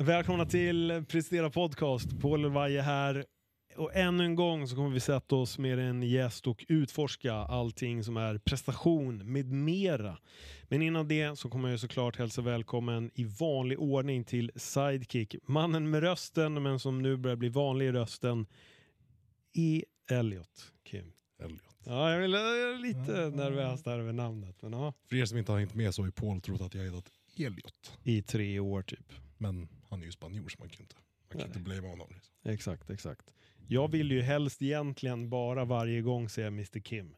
Välkomna till Prestera Podcast. Paul Elvaje här. Och ännu en gång så kommer vi sätta oss med en gäst och utforska allting som är prestation med mera. Men innan det så kommer jag såklart hälsa välkommen i vanlig ordning till Sidekick. Mannen med rösten men som nu börjar bli vanlig i rösten. E. Elliot Kim. Elliot. Ja, jag, är lite nervös där över namnet. Men ja, För er som inte har hängt med så har ju Paul trott att jag hetat Elliot. I tre år typ. Men han är ju spanjor så man kan inte, man kan inte blamea honom. Liksom. Exakt, exakt. Jag vill ju helst egentligen bara varje gång säga Mr Kim.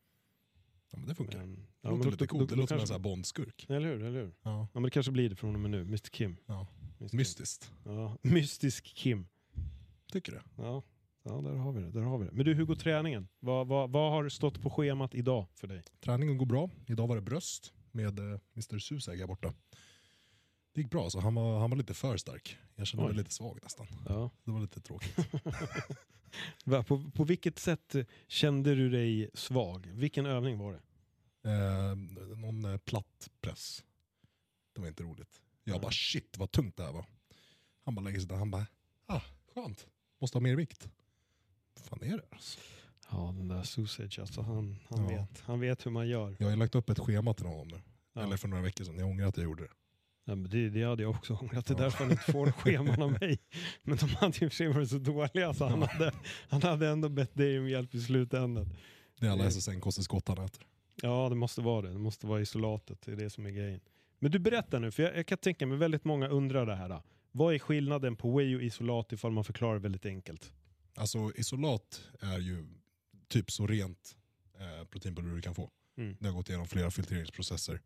Ja, men det funkar. Men, det ja, låter men lite coolt. det låter som en kanske- sån här Bondskurk. Eller hur? Eller hur? Ja. Ja, men det kanske blir det från och med nu. Mr Kim. ja. Mr. Kim. Mystiskt. Ja, mystisk Kim. Tycker det. Ja. ja, där har vi det. Där har vi det. Men du, hur går träningen? Vad, vad, vad har stått på schemat idag för dig? Träningen går bra. Idag var det bröst med eh, Mr här borta. Det gick bra, så han var, han var lite för stark. Jag kände mig lite svag nästan. Ja. Det var lite tråkigt. På, på vilket sätt kände du dig svag? Vilken övning var det? Eh, någon eh, platt press. Det var inte roligt. Jag Nej. bara shit vad tungt det här var. Han bara lägger sig där, han bara ah, skönt. Måste ha mer vikt. Vad fan är det alltså? Ja, den där Sausage alltså. Han, han, Ja. vet, han vet hur man gör. Jag har lagt upp ett schema till honom nu. Ja. Eller för några veckor sedan. Jag ångrar att jag gjorde det. Ja, men det, det hade jag också ångrat. Det är Ja. därför han inte får scheman av mig. Men de hade ju för varit så dåliga så han hade, han hade ändå bett dig om hjälp i slutändan. Det är alla Mm. SSN-kosttillskott han äter. Ja, det måste vara det. Det måste vara isolatet. Det är det som är grejen. Men du berättar nu, för jag, jag kan tänka mig väldigt många undrar det här. Då. Vad är skillnaden på whey och isolat ifall man förklarar väldigt enkelt? Alltså isolat är ju typ så rent eh, proteinpulver du kan få. Mm. Det har gått igenom flera filtreringsprocesser.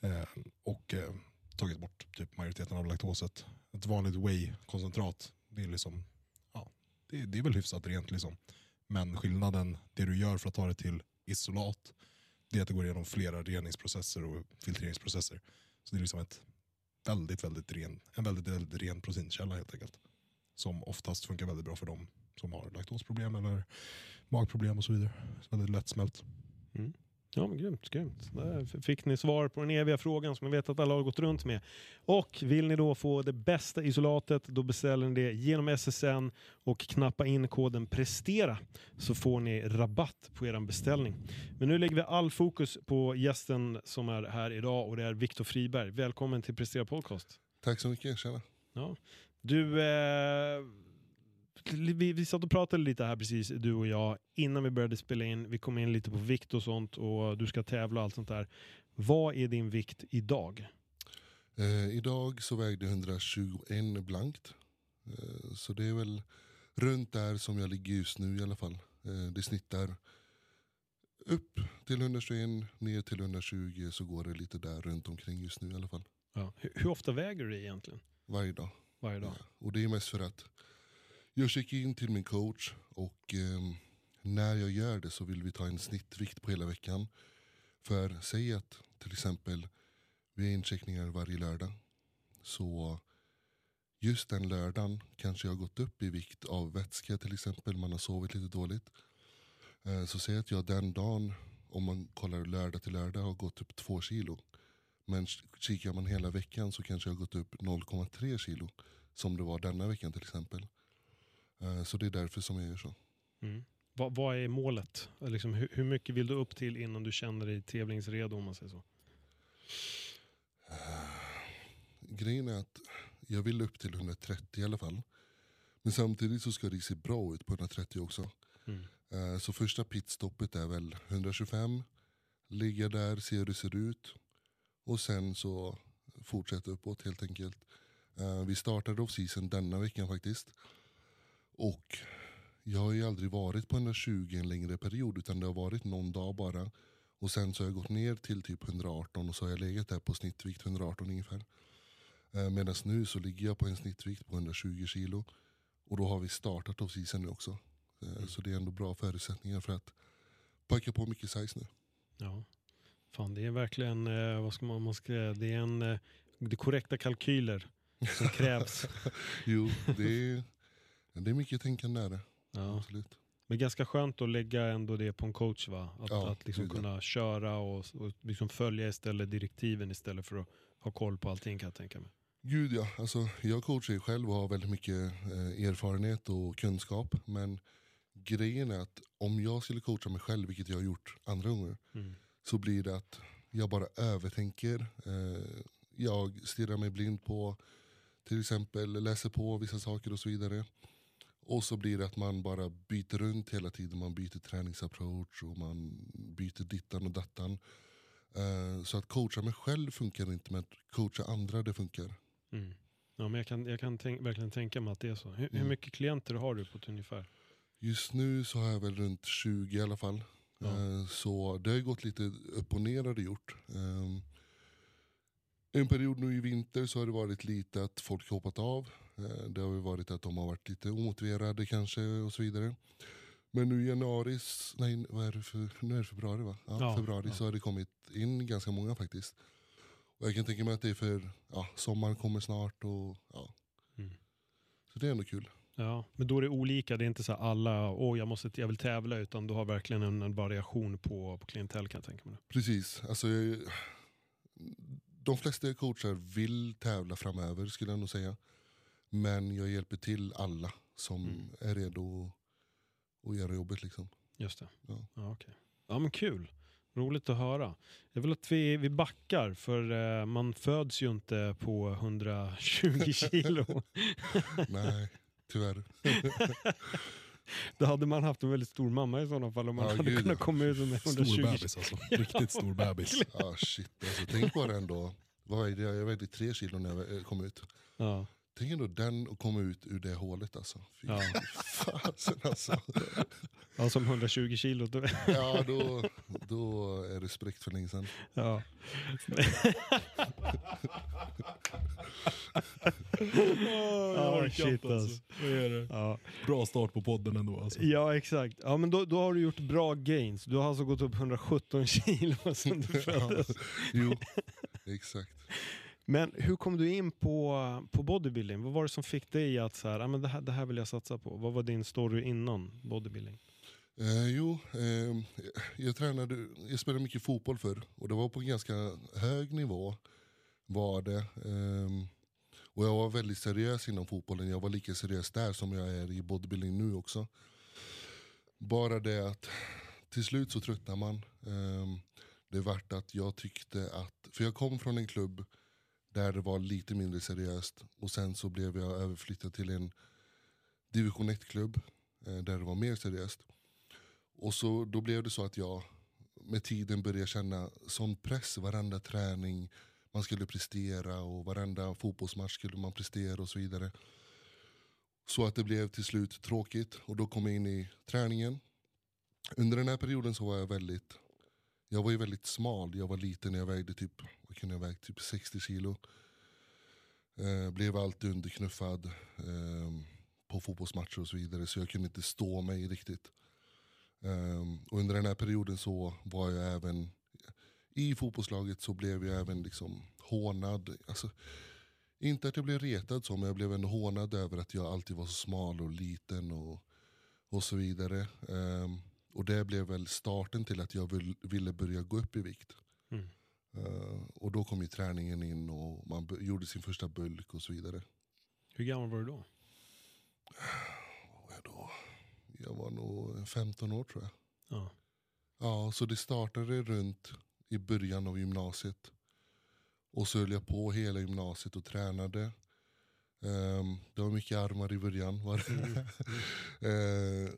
Eh, och eh, tagit bort typ majoriteten av laktoset. Ett vanligt whey-koncentrat, det är liksom, ja, det, det är väl hyfsat rent liksom. Men skillnaden, det du gör för att ta det till isolat, det är att det går igenom flera reningsprocesser och filtreringsprocesser. Så det är liksom ett väldigt, väldigt ren, en väldigt, väldigt ren proteinkälla helt enkelt. Som oftast funkar väldigt bra för dem som har laktosproblem eller magproblem och så vidare. Så väldigt lättsmält. Mm. Ja, men grymt, grymt. Där fick ni svar på den eviga frågan som jag vet att alla har gått runt med. Och vill ni då få det bästa isolatet, då beställer ni det genom SSN och knappa in koden PRESTERA så får ni rabatt på er beställning. Men nu lägger vi all fokus på gästen som är här idag och det är Viktor Friberg. Välkommen till Prestera Podcast. Tack så mycket, tjena. Ja. Du, eh, vi, vi satt och pratade lite här precis, du och jag, innan vi började spela in. Vi kom in lite på vikt och sånt och du ska tävla och allt sånt där. Vad är din vikt idag? Eh, idag så vägde jag 121 blankt. Eh, så det är väl runt där som jag ligger just nu i alla fall. Eh, det snittar upp till 121, ner till 120 så går det lite där runt omkring just nu i alla fall. Ja. Hur, hur ofta väger du egentligen? Varje dag. Varje dag? Ja, Och det är mest för att jag checkar in till min coach och eh, när jag gör det så vill vi ta en snittvikt på hela veckan. För säg att till exempel vi har incheckningar varje lördag. Så just den lördagen kanske jag har gått upp i vikt av vätska till exempel. Man har sovit lite dåligt. Eh, Så säg att jag den dagen, om man kollar lördag till lördag, har gått upp två kilo. Men kikar man hela veckan så kanske jag har gått upp 0,3 kilo. Som det var denna veckan till exempel. Eh, Så det är därför som jag gör så. Mm. Vad, vad är målet? Liksom, hur, hur mycket vill du upp till innan du känner dig tävlingsredo om man säger så? Grejen är att jag vill upp till 130 i alla fall. Men samtidigt så ska det se bra ut på 130 också. Mm. Eh, Så första pitstoppet är väl 125. Ligga där, se hur det ser ut. Och sen så fortsätta uppåt helt enkelt. Eh, Vi startade off-season denna veckan faktiskt. Och jag har ju aldrig varit på 120 en längre period utan det har varit någon dag bara. Och sen så har jag gått ner till typ 118 och så har jag legat där på snittvikt 118 ungefär. Eh, Medan nu så ligger jag på en snittvikt på 120 kilo. Och då har vi startat off-season nu också. Eh, Så det är ändå bra förutsättningar för att packa på mycket size nu. Ja. Fan, det är verkligen, eh, vad ska man, man ska, det är en, det är korrekta kalkyler som krävs. Jo, det är, det är mycket tänkande är det. Ja. Absolut. Men ganska skönt att lägga ändå det på en coach va? Att, Ja, att liksom kunna köra och, och liksom följa istället direktiven istället för att ha koll på allting kan jag tänka mig. Gud ja, alltså, jag coachar ju själv och har väldigt mycket eh, erfarenhet och kunskap. Men grejen är att om jag skulle coacha mig själv, vilket jag har gjort andra gånger, Mm. så blir det att jag bara övertänker. Eh, jag stirrar mig blind på till exempel läser på vissa saker och så vidare. Och så blir det att man bara byter runt hela tiden. Man byter träningsapproach och man byter dittan och dattan. Eh, så att coacha mig själv funkar inte men att coacha andra det funkar. Mm. Ja, men jag kan, jag kan tänk, verkligen tänka mig att det är så. Hur, hur Mm. mycket klienter har du på ett ungefär? Just nu så har jag väl runt 20 i alla fall. Ja. Eh, Så det har gått lite upp och ner har det gjort. Ehm, En period nu i vinter så har det varit lite att folk hoppat av. Eh, Det har ju varit att de har varit lite omotiverade kanske och så vidare. Men nu i januari, nej vad är det för, nu är det februari va? Ja, Ja, februari ja. så har det kommit in ganska många faktiskt. Och jag kan tänka mig att det är för, ja, sommaren kommer snart och ja. Mm. Så det är ändå kul. Ja, men då är det olika. Det är inte så alla, åh jag, måste, jag vill tävla, utan du har verkligen en, en variation på, på klientell kan jag tänka mig. Precis. Alltså, jag, de flesta coacher vill tävla framöver skulle jag nog säga. Men jag hjälper till alla som Mm. är redo att göra jobbet. Liksom. Just det. Ja. Ja, okej. ja men kul. Roligt att höra. Jag vill att vi, vi backar, för eh, man föds ju inte på 120 kilo. Nej, tyvärr. Då hade man haft en väldigt stor mamma i sådana fall om man Ja, hade gud, kunnat ja. komma ut med 120 Stor bebis alltså. Riktigt stor bebis. Ah, shit. Alltså, tänk på det ändå. Vad är det? Jag vägde tre kilo när jag kom ut. Ja. Tänk ändå den och komma ut ur det hålet alltså. Fy Ja. fasen alltså. ja, som 120 kilo. Då, Ja, då, då är det spräckt för länge sedan. ja. Ja, shit, alltså. Ja. Bra start på podden ändå alltså. ja, exakt. Ja, men då, då har du gjort bra gains. Du har alltså gått upp 117 kilo sedan du föddes. Jo, exakt. Men hur kom du in på, på bodybuilding? Vad var det som fick dig att så här, ah, men det, här, det här vill jag satsa på? Vad var din story innan bodybuilding? Eh, jo, eh, jag tränade, jag spelade mycket fotboll förr och det var på en ganska hög nivå. Var det. Eh, och jag var väldigt seriös inom fotbollen. Jag var lika seriös där som jag är i bodybuilding nu också. Bara det att till slut så tröttnar man. Ehm, det vart att jag tyckte att, för jag kom från en klubb där det var lite mindre seriöst och sen så blev jag överflyttad till en division 1-klubb eh, där det var mer seriöst. Och så, då blev det så att jag med tiden började känna sån press varenda träning. Man skulle prestera och varenda fotbollsmatch skulle man prestera och så vidare. Så att det blev till slut tråkigt och då kom jag in i träningen. Under den här perioden så var jag väldigt, jag var ju väldigt smal. Jag var liten, jag vägde typ, kunde jag väga, typ 60 kilo. Eh, blev alltid underknuffad eh, på fotbollsmatcher och så vidare så jag kunde inte stå mig riktigt. Ehm, och under den här perioden så var jag även i fotbollslaget så blev jag även liksom hånad. Alltså, inte att jag blev retad så men jag blev ändå hånad över att jag alltid var så smal och liten och, och så vidare. Um, och det blev väl starten till att jag vill, ville börja gå upp i vikt. Ehm, och då kom ju träningen in och man gjorde sin första bulk och så vidare. Hur gammal var du då? Vad var jag då? Jag var nog 15 år tror jag. Ja. Ja, så det startade runt i början av gymnasiet. Och så höll jag på hela gymnasiet och tränade. Ehm, det var mycket armar i början. Var det. Mm. Eh,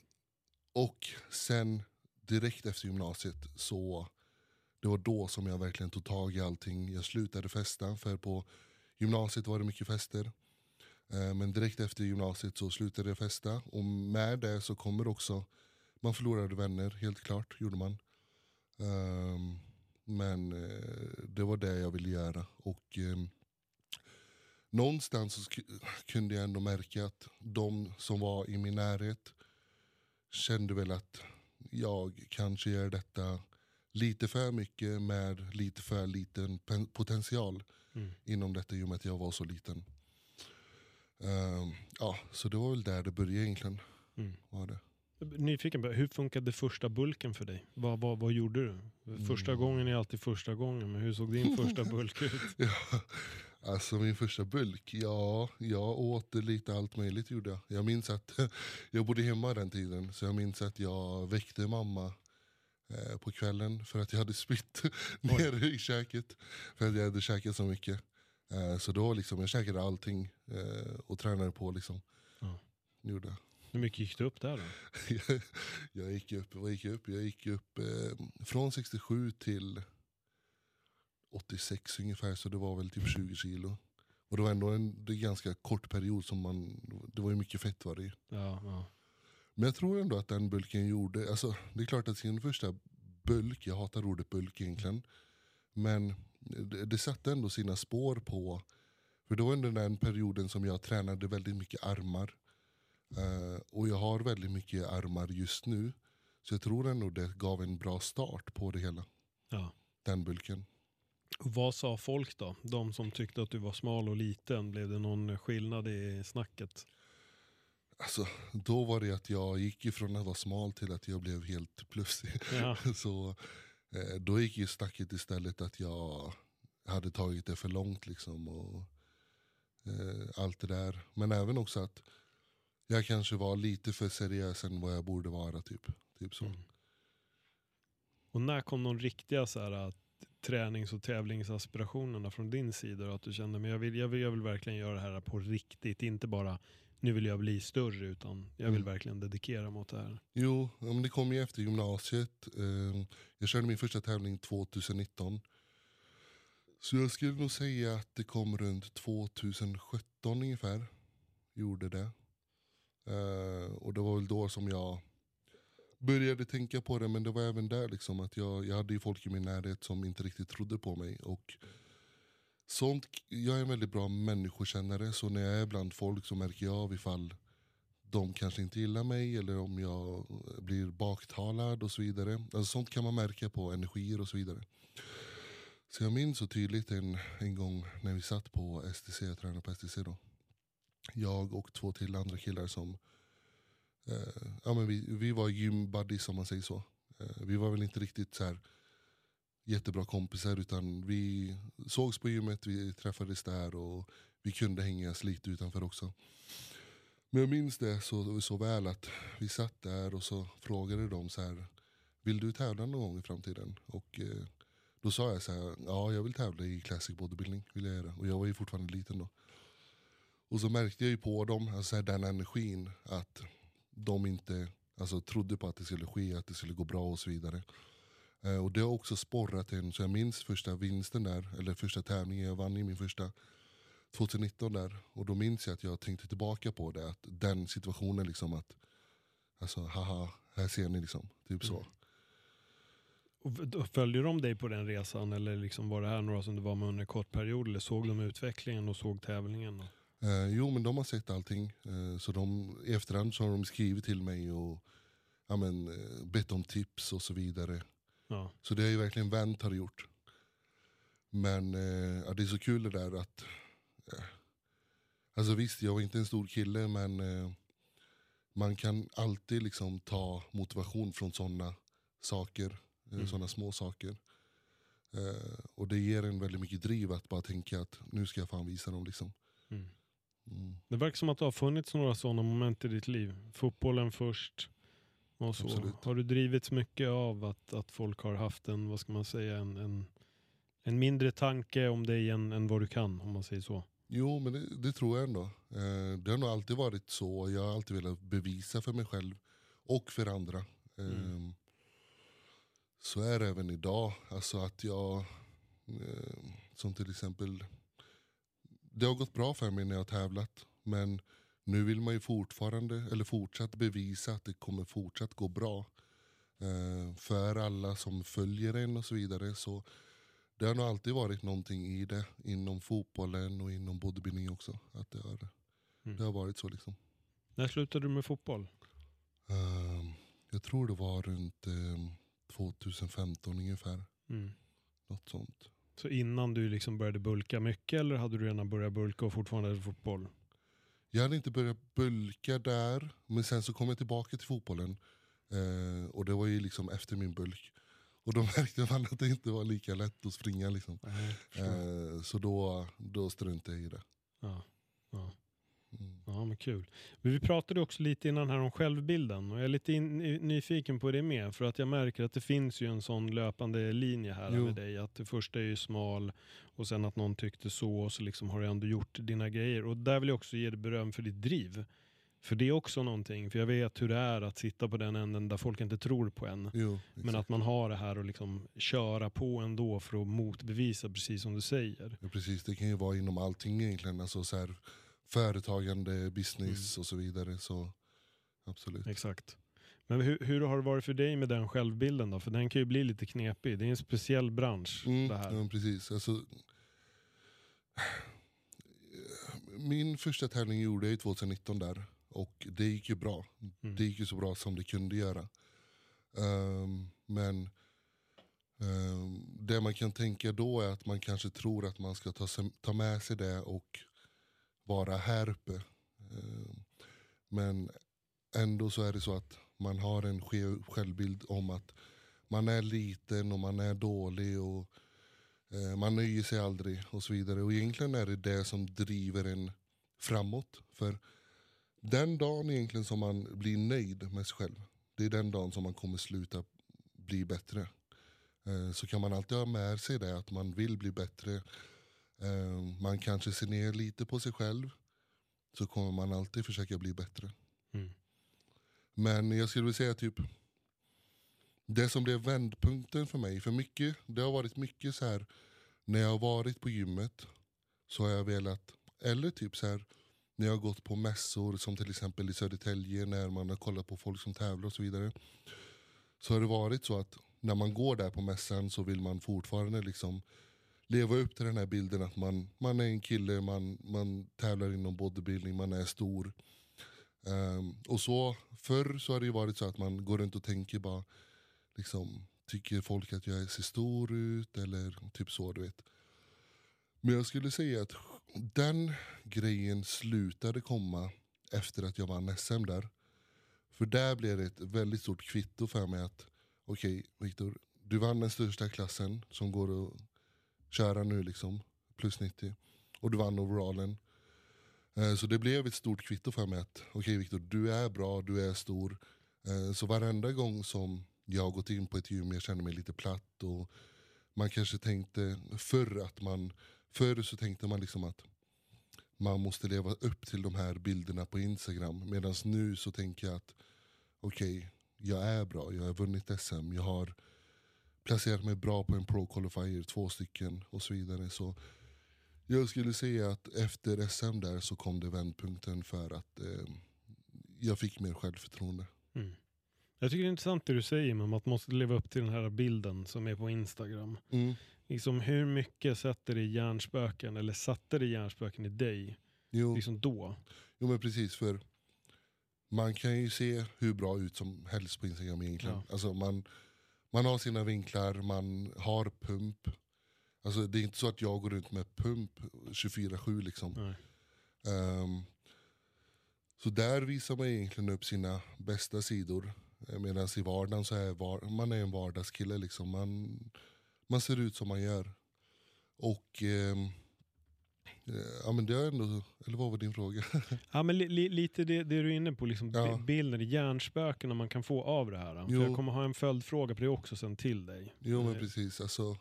och sen direkt efter gymnasiet så det var då som jag verkligen tog tag i allting. Jag slutade festa för på gymnasiet var det mycket fester. Eh, men direkt efter gymnasiet så slutade jag festa och med det så kommer också man förlorade vänner, helt klart gjorde man. Ehm, men eh, det var det jag ville göra. Och ehm, någonstans så kunde jag ändå märka att de som var i min närhet kände väl att jag kanske gör detta lite för mycket med lite för liten potential Mm. inom detta i och med att jag var så liten. Ehm, ja, så det var väl där det började egentligen. Mm. Var det. Nyfiken, hur funkade första bulken för dig? Vad, vad, vad gjorde du? Första Mm. gången är alltid första gången, men hur såg din första bulk ut? Ja, Alltså min första bulk, ja, jag åt lite allt möjligt gjorde jag. Jag minns att jag bodde hemma den tiden, så jag minns att jag väckte mamma eh, på kvällen för att jag hade spytt nere i käket. För att jag hade käkat så mycket. Eh, så då liksom, jag käkade allting eh, och tränade på liksom. Ja. Gjorde. Hur mycket gick du upp där då? jag, jag gick upp, vad gick jag upp? Jag gick upp från 67 till 86 ungefär, så det var väl typ 20 kilo. Och det var ändå en det ganska kort period, som man, det var ju mycket fett var det ju. Ja, ja. Men jag tror ändå att den bulken gjorde, alltså det är klart att sin första bulk, jag hatar ordet bulk egentligen, men det, det satte ändå sina spår på, för det var under den perioden som jag tränade väldigt mycket armar. Eh, och jag har väldigt mycket armar just nu. Så jag tror ändå det gav en bra start på det hela, ja. den bulken. Vad sa folk då? De som tyckte att du var smal och liten, blev det någon skillnad i snacket? Alltså, då var det att jag gick ifrån att vara smal till att jag blev helt plufsig. Ja, Så eh, då gick ju snacket istället att jag hade tagit det för långt liksom. Och, eh, allt det där. Men även också att jag kanske var lite för seriös än vad jag borde vara. Typ, typ så. Mm. Och när kom de riktiga så här, att tränings och tävlingsaspirationerna från din sida? Då? Att du kände men jag vill, jag, vill, jag vill verkligen göra det här på riktigt, inte bara nu vill jag bli större utan jag vill Mm. verkligen dedikera mot det här. Jo, ja, men det kom ju efter gymnasiet. Eh, jag körde min första tävling 2019. Så jag skulle nog säga att det kom runt 2017 ungefär. Gjorde det. Eh, och det var väl då som jag började tänka på det. Men det var även där liksom att jag, jag hade folk i min närhet som inte riktigt trodde på mig. Och sånt, jag är en väldigt bra människokännare. Så när jag är bland folk så märker jag av ifall de kanske inte gillar mig eller om jag blir baktalad och så vidare. Alltså sånt kan man märka på energier och så vidare. Så jag minns så tydligt en, en gång när vi satt på STC, jag tränade på STC då. Jag och två till andra killar som, eh, ja men vi, vi var gymbuddies om man säger så. Eh, vi var väl inte riktigt så här jättebra kompisar utan vi sågs på gymmet, vi träffades där och vi kunde hängas lite utanför också. Men jag minns det så, så väl att vi satt där och så frågade de så här Vill du tävla någon gång i framtiden? Och eh, då sa jag så här, ja jag vill tävla i classic bodybuilding. Vill jag göra. Och jag var ju fortfarande liten då. Och så märkte jag ju på dem, alltså här, den energin, att de inte alltså, trodde på att det skulle ske, att det skulle gå bra och så vidare. Eh, och det har också sporrat en, så jag minns första vinsten där, eller första tävlingen jag vann i min första 2019 där. Och då minns jag att jag tänkte tillbaka på det, att den situationen liksom att, alltså haha, här ser ni liksom, typ så. Mm. Följde de dig på den resan eller liksom var det här några som du var med under en kort period eller såg de utvecklingen och såg tävlingen? Och... Eh, jo men de har sett allting. Eh, så de, i efterhand så har de skrivit till mig och ja, men, eh, bett om tips och så vidare. Ja. Så det har ju verkligen vänt har det gjort. Men eh, ja, det är så kul det där att... Eh, alltså visst, jag var inte en stor kille men eh, man kan alltid liksom ta motivation från sådana saker. Eh, Mm. Sådana små saker. Eh, och det ger en väldigt mycket driv att bara tänka att nu ska jag fan visa dem. Liksom. Mm. Mm. Det verkar som att det har funnits några sådana moment i ditt liv. Fotbollen först. Och så. Absolut. Har du drivits mycket av att, att folk har haft en, vad ska man säga, en, en, en mindre tanke om dig än, än vad du kan, om man säger så? Jo, men det, det tror jag ändå. Eh, det har nog alltid varit så. Jag har alltid velat bevisa för mig själv och för andra. Eh, Mm. Så är det även idag. Alltså att jag, eh, som till exempel, det har gått bra för mig när jag har tävlat. Men nu vill man ju fortfarande, eller fortsatt bevisa att det kommer fortsatt gå bra. Eh, för alla som följer en och så vidare. Så det har nog alltid varit någonting i det, inom fotbollen och inom bodybuilding också. Att det har, Mm. det har varit så liksom. När slutade du med fotboll? Ehm, jag tror det var runt ehm, 2015 ungefär. Mm. Något sånt. Så innan du liksom började bulka mycket eller hade du redan börjat bulka och fortfarande fotboll? Jag hade inte börjat bulka där, men sen så kom jag tillbaka till fotbollen. Eh, och det var ju liksom efter min bulk. Och då märkte man att det inte var lika lätt att springa. Liksom. Förstår. Eh, så då, då struntade jag i det. Ja, ja. Mm. Ja, men kul. Men vi pratade också lite innan här om självbilden och jag är lite in, nyfiken på det med för att jag märker att det finns ju en sån löpande linje här Jo. med dig. Att det första är ju smal och sen att någon tyckte så och så liksom har du ändå gjort dina grejer. Och där vill jag också ge dig beröm för ditt driv. För det är också någonting, för jag vet hur det är att sitta på den änden där folk inte tror på en. Jo, Men att man har det här och liksom köra på ändå för att motbevisa precis som du säger. Ja, precis, det kan ju vara inom allting egentligen. Alltså så här, företagande, business Mm. och så vidare. Så absolut. Exakt. Men hur, hur har det varit för dig med den självbilden då? För den kan ju bli lite knepig. Det är en speciell bransch Mm, det ja, här. men precis. Alltså, min första tävling gjorde jag ju 2019 där. Och det gick ju bra. Mm. Det gick ju så bra som det kunde göra. Ehm, men ehm, det man kan tänka då är att man kanske tror att man ska ta, ta med sig det och vara här uppe. Ehm, men ändå så är det så att man har en skev självbild om att man är liten och man är dålig och eh, man nöjer sig aldrig och så vidare. Och egentligen är det det som driver en framåt. För den dagen egentligen som man blir nöjd med sig själv, det är den dagen som man kommer sluta bli bättre. Eh, så kan man alltid ha med sig det att man vill bli bättre. Eh, Man kanske ser ner lite på sig själv. Så kommer man alltid försöka bli bättre. Mm. Men jag skulle vilja säga typ det som blev vändpunkten för mig, för mycket, det har varit mycket så här när jag har varit på gymmet så har jag velat, eller typ så här när jag har gått på mässor som till exempel i Södertälje när man har kollat på folk som tävlar och så vidare. Så har det varit så att när man går där på mässan så vill man fortfarande liksom leva upp till den här bilden att man, man är en kille, man, man tävlar inom bodybuilding, man är stor. Um, och så Förr så har det varit så att man går runt och tänker bara liksom, Tycker folk att jag ser stor ut eller typ så du vet. Men jag skulle säga att den grejen slutade komma efter att jag vann SM där. För där blev det ett väldigt stort kvitto för mig att okej Viktor, du vann den största klassen som går att köra nu liksom, plus 90. Och du vann overallen. Eh, så det blev ett stort kvitto för mig att okej Viktor, du är bra, du är stor. Eh, så varenda gång som jag har gått in på ett gym, jag känner mig lite platt och man kanske tänkte förr att man, förr så tänkte man liksom att man måste leva upp till de här bilderna på Instagram. Medan nu så tänker jag att okej, jag är bra, jag har vunnit SM, jag har placerat mig bra på en pro qualifier, två stycken och så vidare. Så jag skulle säga att efter SM där så kom det vändpunkten för att eh, jag fick mer självförtroende. Mm. Jag tycker det är intressant det du säger om att man måste leva upp till den här bilden som är på Instagram. Mm. Liksom hur mycket sätter det hjärnspöken eller satte det hjärnspöken i dig Jo, liksom då? jo men precis för man kan ju se hur bra ut som helst på Instagram egentligen. Ja. Alltså man, man har sina vinklar, man har pump. Alltså det är inte så att jag går runt med pump 24-7 liksom. Ehm, så där visar man egentligen upp sina bästa sidor. Medan i vardagen så är var, man är en vardagskille. Liksom. Man, man ser ut som man gör. Och eh, ja, men det är ändå, eller vad var din fråga? Ja, men li, li, lite det, det du är inne på, liksom Ja. bi- bilden, hjärnspöken man kan få av det här. För jag kommer ha en följdfråga på det också sen till dig. jo men Eh, precis. Alltså,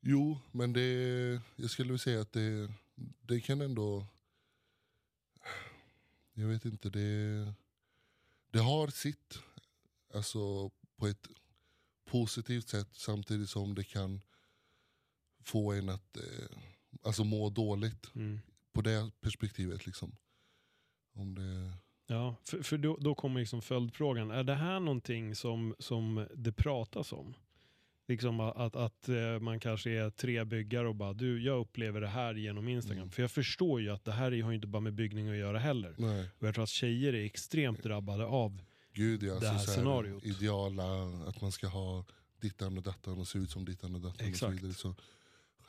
jo men det, jag skulle vilja säga att det, det kan ändå, jag vet inte, det, det har sitt. Alltså på ett positivt sätt samtidigt som det kan få en att eh, alltså må dåligt Mm. på det perspektivet. Liksom. Om det, Ja, för, för då, då kommer liksom följdfrågan. Är det här någonting som, som det pratas om? Liksom att, att, eh, man kanske är tre byggare och bara du, jag upplever det här genom Instagram. Mm. För jag förstår ju att det här har ju inte bara med byggning att göra heller. nej, Och jag tror att tjejer är extremt drabbade av gud ja. Det här så så scenariot. Ideala, att man ska ha dittan och dattan och se ut som dittan och dattan. Och så Exakt. vidare. Så,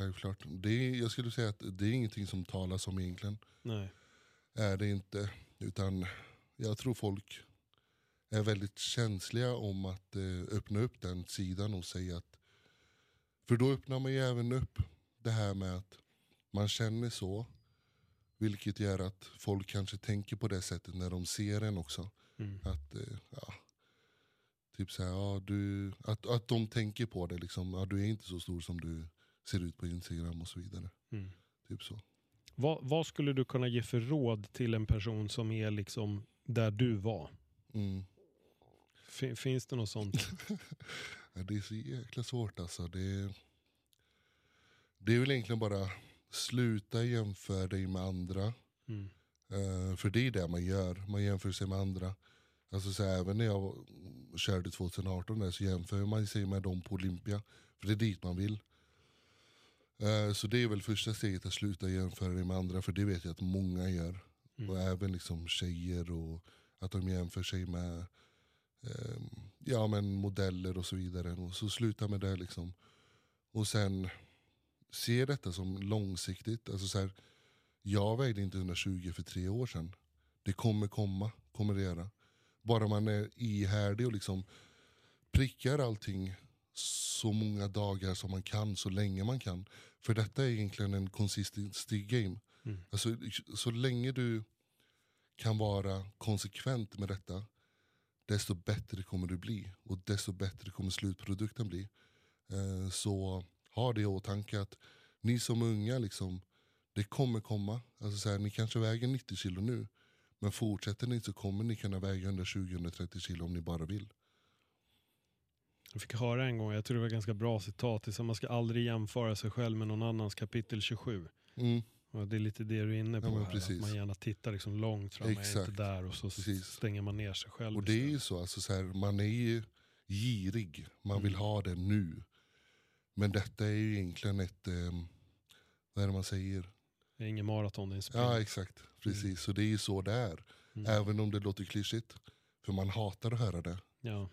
självklart. Det är, jag skulle säga att det är ingenting som talas om egentligen. Nej. Är det inte. Utan jag tror folk är väldigt känsliga om att eh, öppna upp den sidan och säga att... För då öppnar man ju även upp det här med att man känner så. Vilket gör att folk kanske tänker på det sättet när de ser en också. Mm. Att, eh, ja, typ så här, ja, du, att, att de tänker på det. Liksom, ja, du är inte så stor som du ser ut på Instagram och så vidare. Mm. Typ så. Vad, vad skulle du kunna ge för råd till en person som är liksom där du var? Mm. Fin- finns det något sånt? Det är så jäkla svårt alltså. Det, det är väl egentligen bara sluta jämföra dig med andra. Mm. Eh, för det är det man gör, man jämför sig med andra. Alltså så här, även när jag körde 2018 där, så jämför man sig med dem på Olympia. För det är dit man vill. Eh, så det är väl första steget att sluta jämföra dig med andra. För det vet jag att många gör. Mm. Och även liksom tjejer och att de jämför sig med ehm, ja, men modeller och så vidare. Och så sluta med det liksom. Och sen se detta som långsiktigt. Alltså så här, jag vägde inte 120 för tre år sedan. Det kommer komma, kommer det göra. Bara man är ihärdig och liksom prickar allting så många dagar som man kan, så länge man kan. För detta är egentligen en consistency game. Mm. Alltså, så länge du kan vara konsekvent med detta, desto bättre kommer du bli. Och desto bättre kommer slutprodukten bli. Eh, så ha det i åtanke att ni som är unga, liksom, det kommer komma. Alltså så här, ni kanske väger 90 kilo nu, men fortsätter ni så kommer ni kunna väga 120-130 kilo om ni bara vill. Jag fick höra en gång, jag tror det var ett ganska bra citat, det är så man ska aldrig jämföra sig själv med någon annans kapitel 27. Mm, Och det är lite det du är inne på Ja, här, precis. att man gärna tittar liksom långt fram, är inte Exakt. där och så Precis. stänger man ner sig själv. och det är ju istället. så, alltså så här, man är ju girig, man vill Mm. ha det nu. Men detta är ju egentligen ett, ehm, vad är det man säger? det är ingen maraton, det är en sprint. Ja exakt, precis. Så det är ju så det är. Mm. Även om det låter klyschigt. För man hatar att höra det. Ja.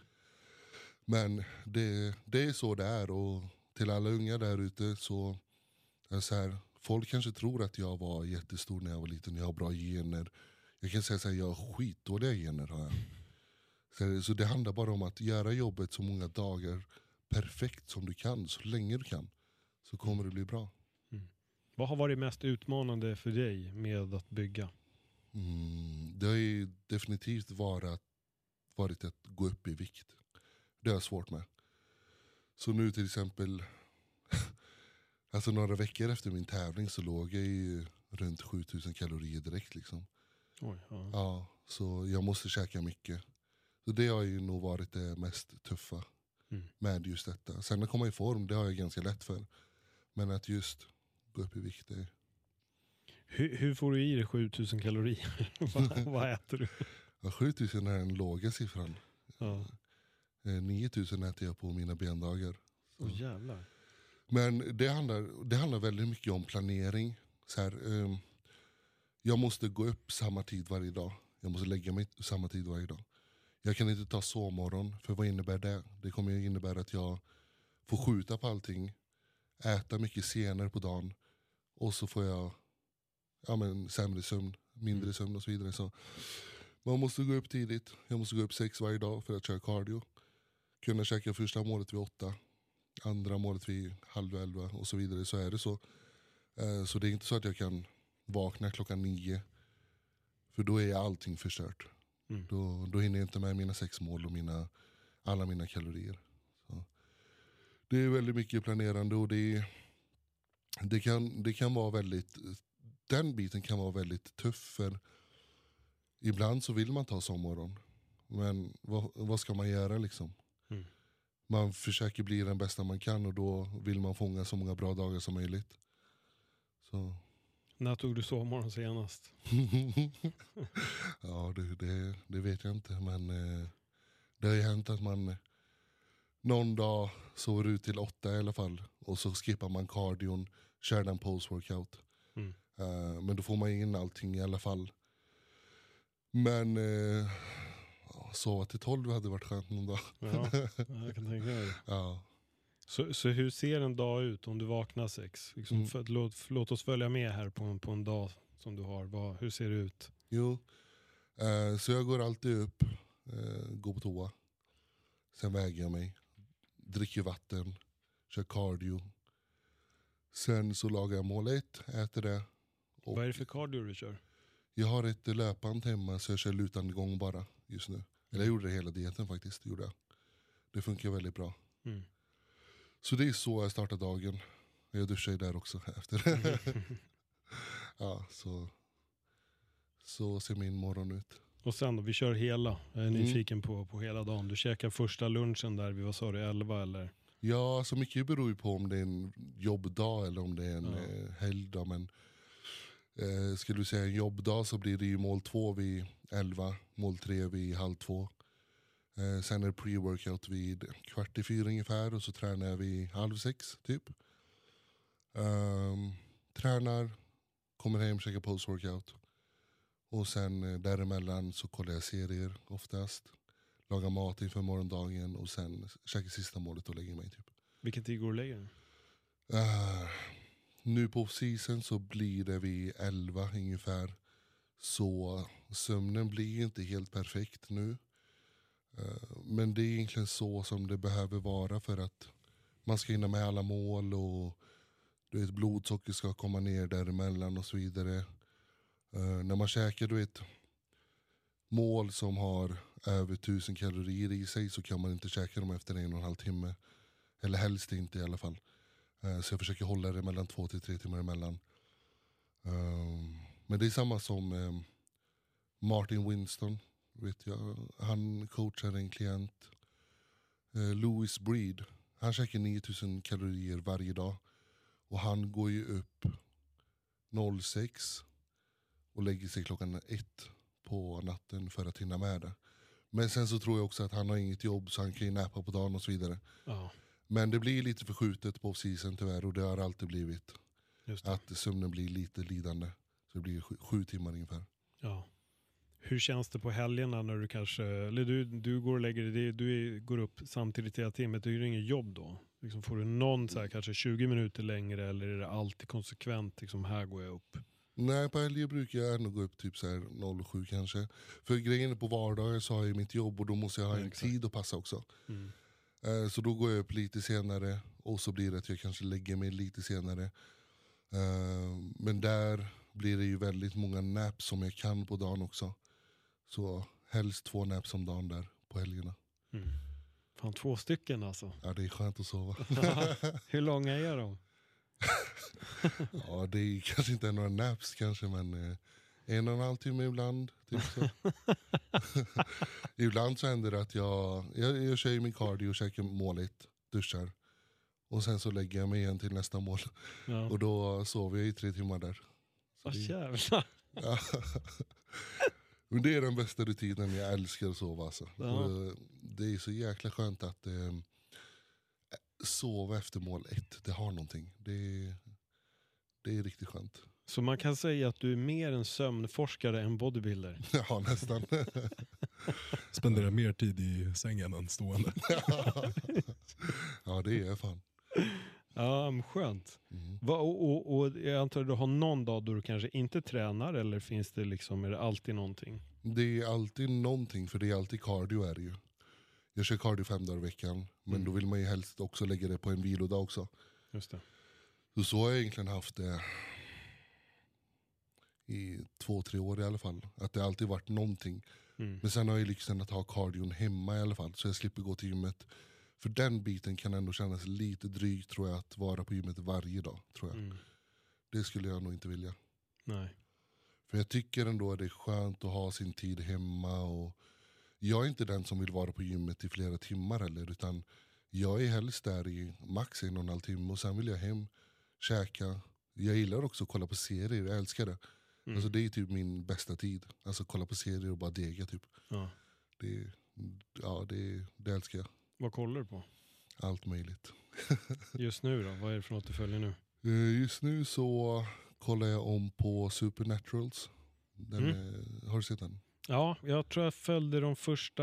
Men det, det är så det är. Och till alla unga där ute så, så här, folk kanske tror att jag var jättestor när jag var liten. Jag har bra gener. Jag kan säga så här, jag har skitdåliga gener. Har jag. Så, så det handlar bara om att göra jobbet så många dagar perfekt som du kan. Så länge du kan. Så kommer det bli bra. Vad har varit mest utmanande för dig med att bygga? Mm, det har ju definitivt varit, varit att gå upp i vikt. Det har jag svårt med. Så nu till exempel, alltså några veckor efter min tävling så låg jag ju runt 7000 kalorier direkt. Liksom. Oj, ja. Ja, så jag måste käka mycket. Så det har ju nog varit det mest tuffa Mm. med just detta. Sen att komma i form, det har jag ganska lätt för. Men att just gå upp i vikt, det, Hur, hur får du i dig 7000 kalorier? vad, vad äter du? ja, 7000 är den låga siffran. Ja. Eh, 9000 äter jag på mina bendagar. Åh jävlar. Men det handlar, det handlar väldigt mycket om planering. Så här, ehm, jag måste gå upp samma tid varje dag. Jag måste lägga mig samma tid varje dag. Jag kan inte ta sovmorgon, för vad innebär det? Det kommer innebära att jag får skjuta på allting, äta mycket senare på dagen och så får jag ja, men, sämre sömn, mindre Mm. sömn och så vidare. Så man måste gå upp tidigt. Jag måste gå upp sex varje dag för att köra cardio. Kunna käka första målet vid åtta, andra målet vid halv elva och så vidare. Så är det så. Eh, Så det är inte så att jag kan vakna klockan nio. För då är allting förstört. Mm. Då, då hinner jag inte med mina sex mål och mina, alla mina kalorier. Så. Det är väldigt mycket planerande och det, det, kan, det kan vara väldigt, den biten kan vara väldigt tuff för ibland så vill man ta sovmorgon. Men vad, vad ska man göra liksom? Man försöker bli den bästa man kan och då vill man fånga så många bra dagar som möjligt. Så. När tog du sovmorgon senast? ja, det, det, det vet jag inte. Men eh, det har ju hänt att man någon dag sover ut till åtta i alla fall. Och så skippar man cardion, kör den post-workout. Mm. Eh, men då får man in allting i alla fall. Men eh, ja, sova till tolv hade varit skönt någon dag. Ja, jag kan tänka mig. Ja. Så, så hur ser en dag ut om du vaknar sex? Liksom, Mm. för, låt, låt oss följa med här på, en- på en dag som du har. Vad, hur ser det ut? Jo, eh, så jag går alltid upp eh, går på toa. Sen väger jag mig, dricker vatten, kör cardio. Sen så lagar jag mål ett, äter det. Vad är det för cardio du kör? Jag har ett löpband hemma så jag kör lutande gång bara just nu. Eller jag gjorde det hela dieten faktiskt. Gjorde jag. Det funkar väldigt bra. Mm. Så det är så jag startar dagen. Jag duschar ju där också efter. ja, så, så ser min morgon ut. Och sen då, vi kör hela. Jag är Mm. nyfiken på, på hela dagen. Du käkar första lunchen där vid, vad sa du, 11 eller? Ja, så mycket beror ju på om det är en jobbdag eller om det är en Ja. eh, helgdag. Men eh, skulle du säga en jobbdag så blir det ju mål två vid 11, mål tre vid halv två. Eh, sen är det pre-workout vid kvart i fyra ungefär och så tränar jag vid halv sex typ. Ehm, tränar, kommer hem, käkar post-workout. Och sen eh, däremellan så kollar jag serier oftast. Lagar mat inför morgondagen och sen käkar sista målet och lägger mig. Typ. Vilken tid går du och lägger dig? Nu på season så blir det vid 11 ungefär. Så sömnen blir inte helt perfekt nu. Eh, men det är egentligen så som det behöver vara för att man ska hinna med alla mål och du vet, blodsocker ska komma ner däremellan och så vidare. Eh, när man käkar du vet, mål som har över 1000 kalorier i sig så kan man inte käka dem efter en och en halv timme. Eller helst inte i alla fall. Eh, så jag försöker hålla det mellan två till tre timmar emellan. Ehm, men det är samma som ehm, Martin Winston. Vet jag. Han coachar en klient. Eh, Louis Breed. Han käkar 9000 kalorier varje dag. Och han går ju upp 06 och lägger sig klockan ett på natten för att hinna med det. Men sen så tror jag också att han har inget jobb så han kan ju nappa på dagen och så vidare. Ja, men det blir lite förskjutet på season tyvärr och det har alltid blivit. Att sömnen blir lite lidande. Så det blir sju, sju timmar ungefär. Ja. Hur känns det på helgerna när du kanske, eller du, du går och lägger dig, du går upp samtidigt hela timmet, det är ju inget jobb då. Liksom får du någon så här, kanske 20 minuter längre eller är det alltid konsekvent, liksom här går jag upp? Nej, på helger brukar jag ändå gå upp typ så här 07 kanske. För grejen är på vardagar så har jag mitt jobb och då måste jag ha en tid att passa också. Mm. Eh, Så då går jag upp lite senare och så blir det att jag kanske lägger mig lite senare. Eh, Men där blir det ju väldigt många naps som jag kan på dagen också. Så helst två naps om dagen där på helgerna. Mm. Fan, två stycken alltså. Ja, det är skönt att sova. Hur långa är de? Ja, det är kanske inte några naps kanske men eh, en och en halv timme ibland. Typ så. ibland så händer det att jag, jag, jag kör min cardio, käkar målet, duschar. Och sen så lägger jag mig igen till nästa mål. Ja. Och då sover jag i tre timmar där. Åh, det, jävlar. ja. Men det är den bästa rutinen, jag älskar att sova alltså. Ja. Det är så jäkla skönt att eh, sova efter mål ett, det har någonting. Det, det är riktigt skönt. Så man kan säga att du är mer en sömnforskare än bodybuilder? Ja, nästan. Spenderar mer tid i sängen än stående. ja, det är jag fan. Ja, men skönt. Mm. Va, och, och, och jag antar att du har någon dag då du kanske inte tränar eller finns det liksom, är det alltid någonting? Det är alltid någonting, för det är alltid cardio är det ju. Jag kör cardio fem dagar i veckan, men Mm. då vill man ju helst också lägga det på en vilodag också. Just det. Så, så har jag egentligen haft det i två, tre år i alla fall. Att det alltid varit någonting. Mm. Men sen har jag lyxen att ha cardion hemma i alla fall, så jag slipper gå till gymmet. För den biten kan ändå kännas lite drygt tror jag, att vara på gymmet varje dag. Tror jag. Mm. Det skulle jag nog inte vilja. Nej. För jag tycker ändå att det är skönt att ha sin tid hemma. Och jag är inte den som vill vara på gymmet i flera timmar heller. Utan jag är helst där i max en och en halv timme och sen vill jag hem, käka. Jag gillar också att kolla på serier, jag älskar det. Mm. Alltså det är typ min bästa tid. Alltså kolla på serier och bara dega typ. ja. Det, ja, det, det älskar jag. Vad kollar du på Allt möjligt. just nu då? Vad är det för något du följer nu? Eh, Just nu så kollar jag om på Supernaturals. Den, Mm. eh, har du sett den? Ja, jag tror jag följde de första,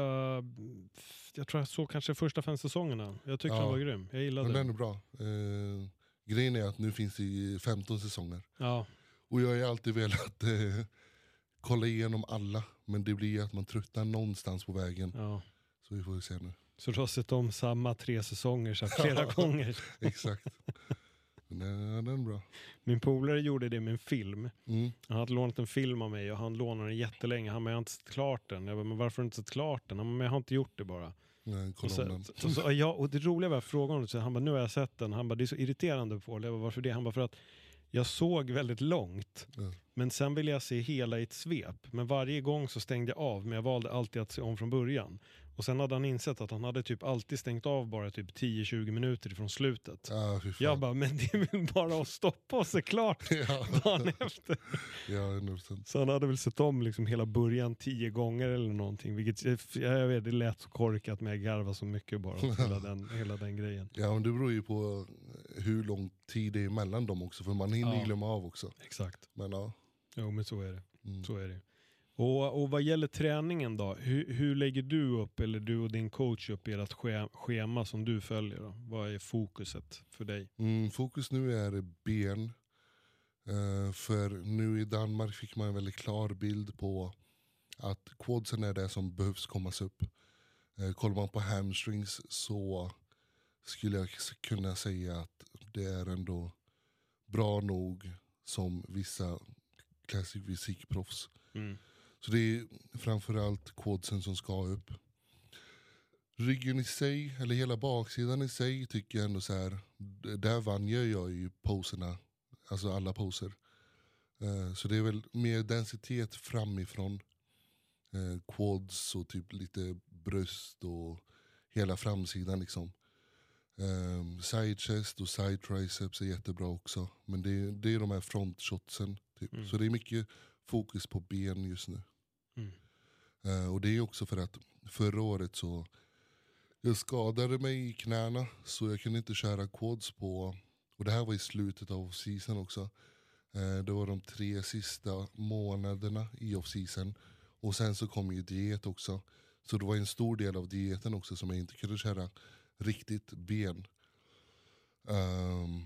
jag tror jag såg kanske första fem säsongerna. Jag tyckte Ja. den var grym. Jag gillade den den. är bra. Eh, grejen är att nu finns det i 15 säsonger. Ja, Och jag har alltid velat eh, kolla igenom alla, men det blir att man tröttnar någonstans på vägen. Ja. Så vi får se nu. Så du har sett om samma tre säsonger så flera gånger. Exakt. Men den, den är bra. Min polare gjorde det med en film. Mm. Han hade lånat en film av mig och han lånade den jättelänge. Han bara, jag har inte sett klart den. Jag bara, men varför har du inte sett klart den? Han bara, men jag har inte gjort det bara. Nej, Och, så, så, så, ja, och det roliga var, jag frågade honom, han bara, nu har jag sett den. Han bara, det är så irriterande på det. Jag bara, varför det? Han bara, för att jag såg väldigt långt. Ja. Men sen ville jag se hela i ett svep. Men varje gång så stängde jag av, men jag valde alltid att se om från början. Och sen hade han insett att han hade typ alltid stängt av bara typ 10-20 minuter ifrån slutet. Fan. Jag bara, men det är väl bara att stoppa och se klart ja, dagen efter. ja, 100%. Så han hade väl sett om liksom hela början tio gånger eller någonting. Vilket, jag vet, det lät så korkat men jag garvade så mycket bara åt hela den, hela den grejen. Ja, men det beror ju på hur lång tid det är mellan dem också, för man hinner Ja. glömma av också. Exakt. Men ja. Jo men så är det. Mm. Så är det. Och, och vad gäller träningen då? Hur, hur lägger du upp, eller du och din coach upp ert schema som du följer? Då? Vad är fokuset för dig? Mm, fokus nu är ben. Eh, för nu i Danmark fick man en väldigt klar bild på att quadsen är det som behövs kommas upp. Uh, kollar man på hamstrings så skulle jag kunna säga att det är ändå bra nog som vissa classic fysikproffs. Mm. Så det är framförallt quadsen som ska upp. Ryggen i sig, eller hela baksidan i sig tycker jag ändå så här. Där vann jag jag ju poserna, alltså alla poser. Eh, Så det är väl mer densitet framifrån. Eh, Quads och typ lite bröst och hela framsidan liksom. Um, side chest och side triceps är jättebra också. Men det är, det är de här frontshotsen. Typ. Mm. Så det är mycket fokus på ben just nu. Mm. Eh, och det är också för att förra året så jag skadade mig i knäna så jag kunde inte köra quads på, och det här var i slutet av off-season också. Eh, det var de tre sista månaderna i off-season. Och sen så kom ju diet också. Så det var en stor del av dieten också som jag inte kunde köra riktigt ben. Ehm,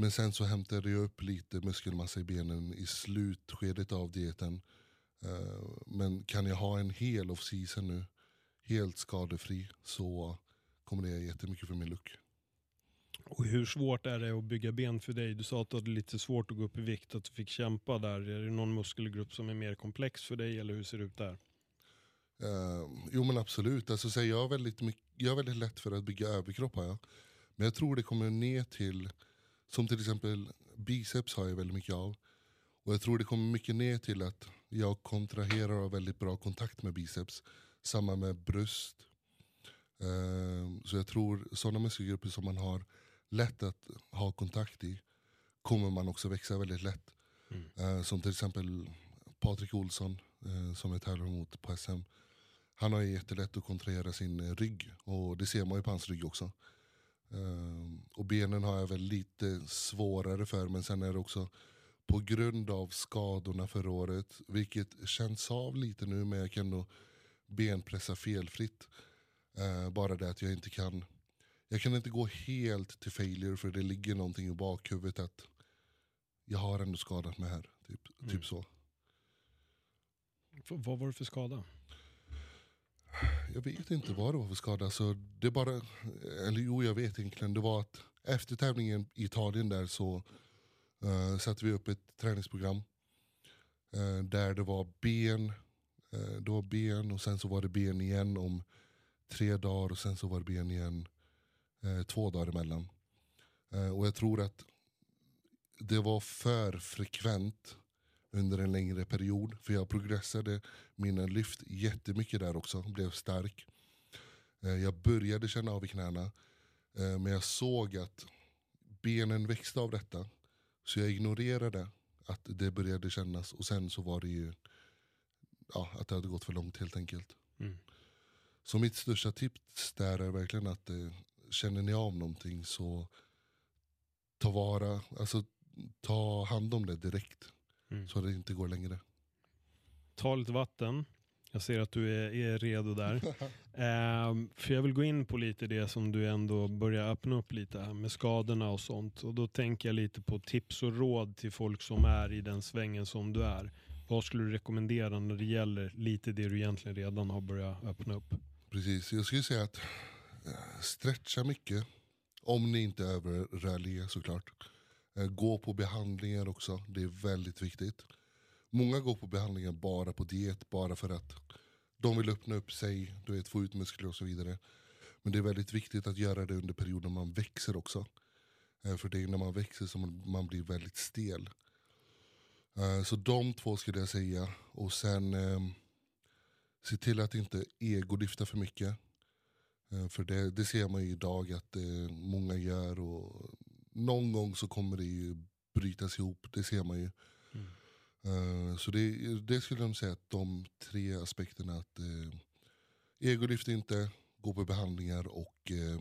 men sen så hämtade jag upp lite muskelmassa i benen i slutskedet av dieten. Eh, men kan jag ha en hel off-season nu, helt skadefri, så kommer det jättemycket för min look. Och hur svårt är det att bygga ben för dig? Du sa att du hade lite svårt att gå upp i vikt, att du fick kämpa där. Är det någon muskelgrupp som är mer komplex för dig eller hur ser det ut där? Eh, jo men absolut, alltså, så jag, har väldigt mycket, jag har väldigt lätt för att bygga överkropp har jag. Men jag tror det kommer ner till, som till exempel biceps har jag väldigt mycket av. Och jag tror det kommer mycket ner till att jag kontraherar och har väldigt bra kontakt med biceps. Samma med bröst. Eh, så jag tror sådana muskelgrupper som man har lätt att ha kontakt i kommer man också växa väldigt lätt. Mm. Eh, som till exempel Patrik Olsson eh, som jag tävlar mot på SM. Han har jättelätt att kontrahera sin rygg och det ser man ju på hans rygg också. Eh, och benen har jag väl lite svårare för men sen är det också på grund av skadorna förra året, vilket känns av lite nu men jag kan ändå benpressa felfritt. Eh, bara det att jag inte kan jag kan inte gå helt till failure för det ligger någonting i bakhuvudet att jag har ändå skadat mig här. Typ, Mm. typ så. Vad var det för skada? Jag vet inte vad det var för skada. Så det bara, eller jo jag vet egentligen. Det var att efter tävlingen i Italien där så uh, satte vi upp ett träningsprogram. Uh, där det var ben, uh, det var ben och sen så var det ben igen om tre dagar och sen så var det ben igen uh, två dagar emellan. Och jag tror att det var för frekvent under en längre period. För jag progressade mina lyft jättemycket där också, blev stark. Eh, Jag började känna av i knäna, eh, men jag såg att benen växte av detta. Så jag ignorerade att det började kännas och sen så var det ju ja, att det hade gått för långt helt enkelt. Mm. Så mitt största tips där är verkligen att eh, känner ni av någonting så ta vara, alltså ta hand om det direkt. Mm. Så det inte går längre. Ta lite vatten. Jag ser att du är, är redo där. Ehm, för jag vill gå in på lite det som du ändå börjar öppna upp lite här med skadorna och sånt. Och då tänker jag lite på tips och råd till folk som är i den svängen som du är. Vad skulle du rekommendera när det gäller lite det du egentligen redan har börjat öppna upp? Precis, jag skulle säga att eh, stretcha mycket. Om ni inte är överrörliga såklart. Eh, gå på behandlingar också, det är väldigt viktigt. Många går på behandlingar bara på diet, bara för att de vill öppna upp sig, du vet, få ut muskler och så vidare. Men det är väldigt viktigt att göra det under perioden man växer också. Eh, för det är när man växer som man- blir väldigt stel. Eh, så de två skulle jag säga. Och sen ehm, se till att inte egolyfta för mycket. För det, det ser man ju idag att många gör. Och någon gång så kommer det ju brytas ihop, det ser man ju. Mm. Eh, Så det, det skulle jag säga att de tre aspekterna. att eh, Egolyft inte, gå på behandlingar och eh,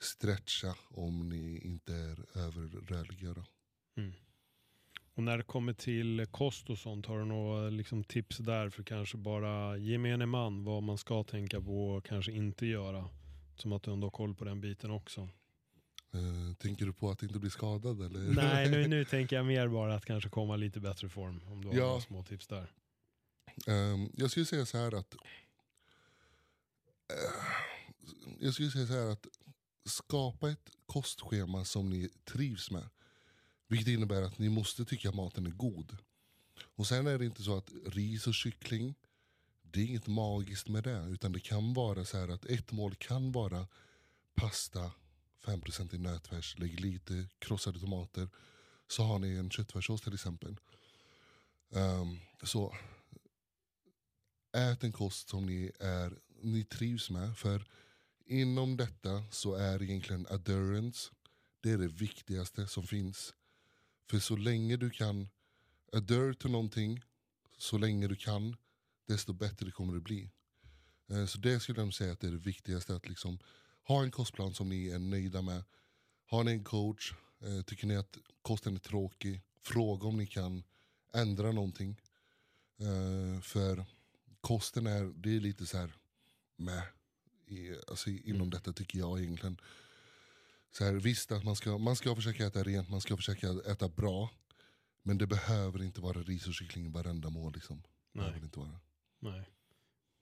stretcha om ni inte är överrörliga. Mm. Och när det kommer till kost och sånt, har du några liksom, tips där för kanske bara gemene man vad man ska tänka på och kanske inte göra? Som att du ändå har koll på den biten också. Eh, Tänker du på att inte bli skadad eller? Nej, nu, nu tänker jag mer bara att kanske komma lite bättre form. Om du har Ja. några små tips där. Ehm, jag skulle säga så här att eh, jag skulle säga så här att skapa ett kostschema som ni trivs med. Vilket innebär att ni måste tycka att maten är god. Och sen är det inte så att ris och kyckling, det är inget magiskt med det. Utan det kan vara så här att ett mål kan vara pasta, 5% i nötfärs, lägg lite krossade tomater. Så har ni en köttfärssås till exempel. Um, så ät en kost som ni, är, ni trivs med. För inom detta så är egentligen adherence det är det viktigaste som finns. För så länge du kan adhere till någonting, så länge du kan, desto bättre kommer det bli. Ehm, så det skulle jag säga att det är det viktigaste. Att liksom ha en kostplan som ni är nöjda med. Har ni en coach, eh, tycker ni att kosten är tråkig, fråga om ni kan ändra någonting. Eh, För kosten är, det är lite så här med i, alltså inom Mm. detta tycker jag egentligen. Så här, visst att man ska, man ska försöka äta rent, man ska försöka äta bra. Men det behöver inte vara ris och kyckling i varenda mål. Liksom. Det Nej, behöver inte vara. nej.